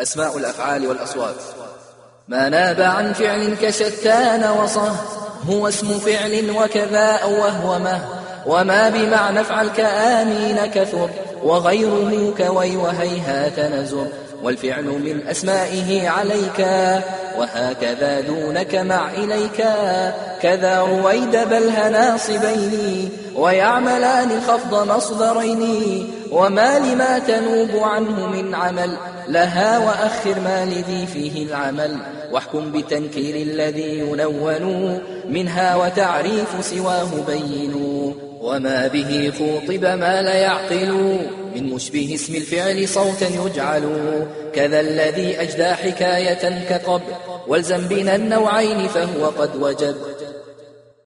أسماء الأفعال والأصوات. ما ناب عن فعل كشتان وصه هو اسم فعل وكذا وهو مه وما بمعنى افعل كآمين كثر. وغيره كوي وهيهات نزر والفعل من أسمائه عليك وهكذا دونك مع إليك. كذا رويد بله ناصبين ويعملان الخفض مصدرين وما لما تنوب عنه من عمل لها وأخر ما لذي فيه العمل. واحكم بتنكير الذي ينون منها وتعريف سواه بينوا وما به خوطب ما لا يعقل من مشبه اسم الفعل صوتا يجعل كذا الذي أجدى حكاية كقب. والزم بنا النوعين فهو قد وجب.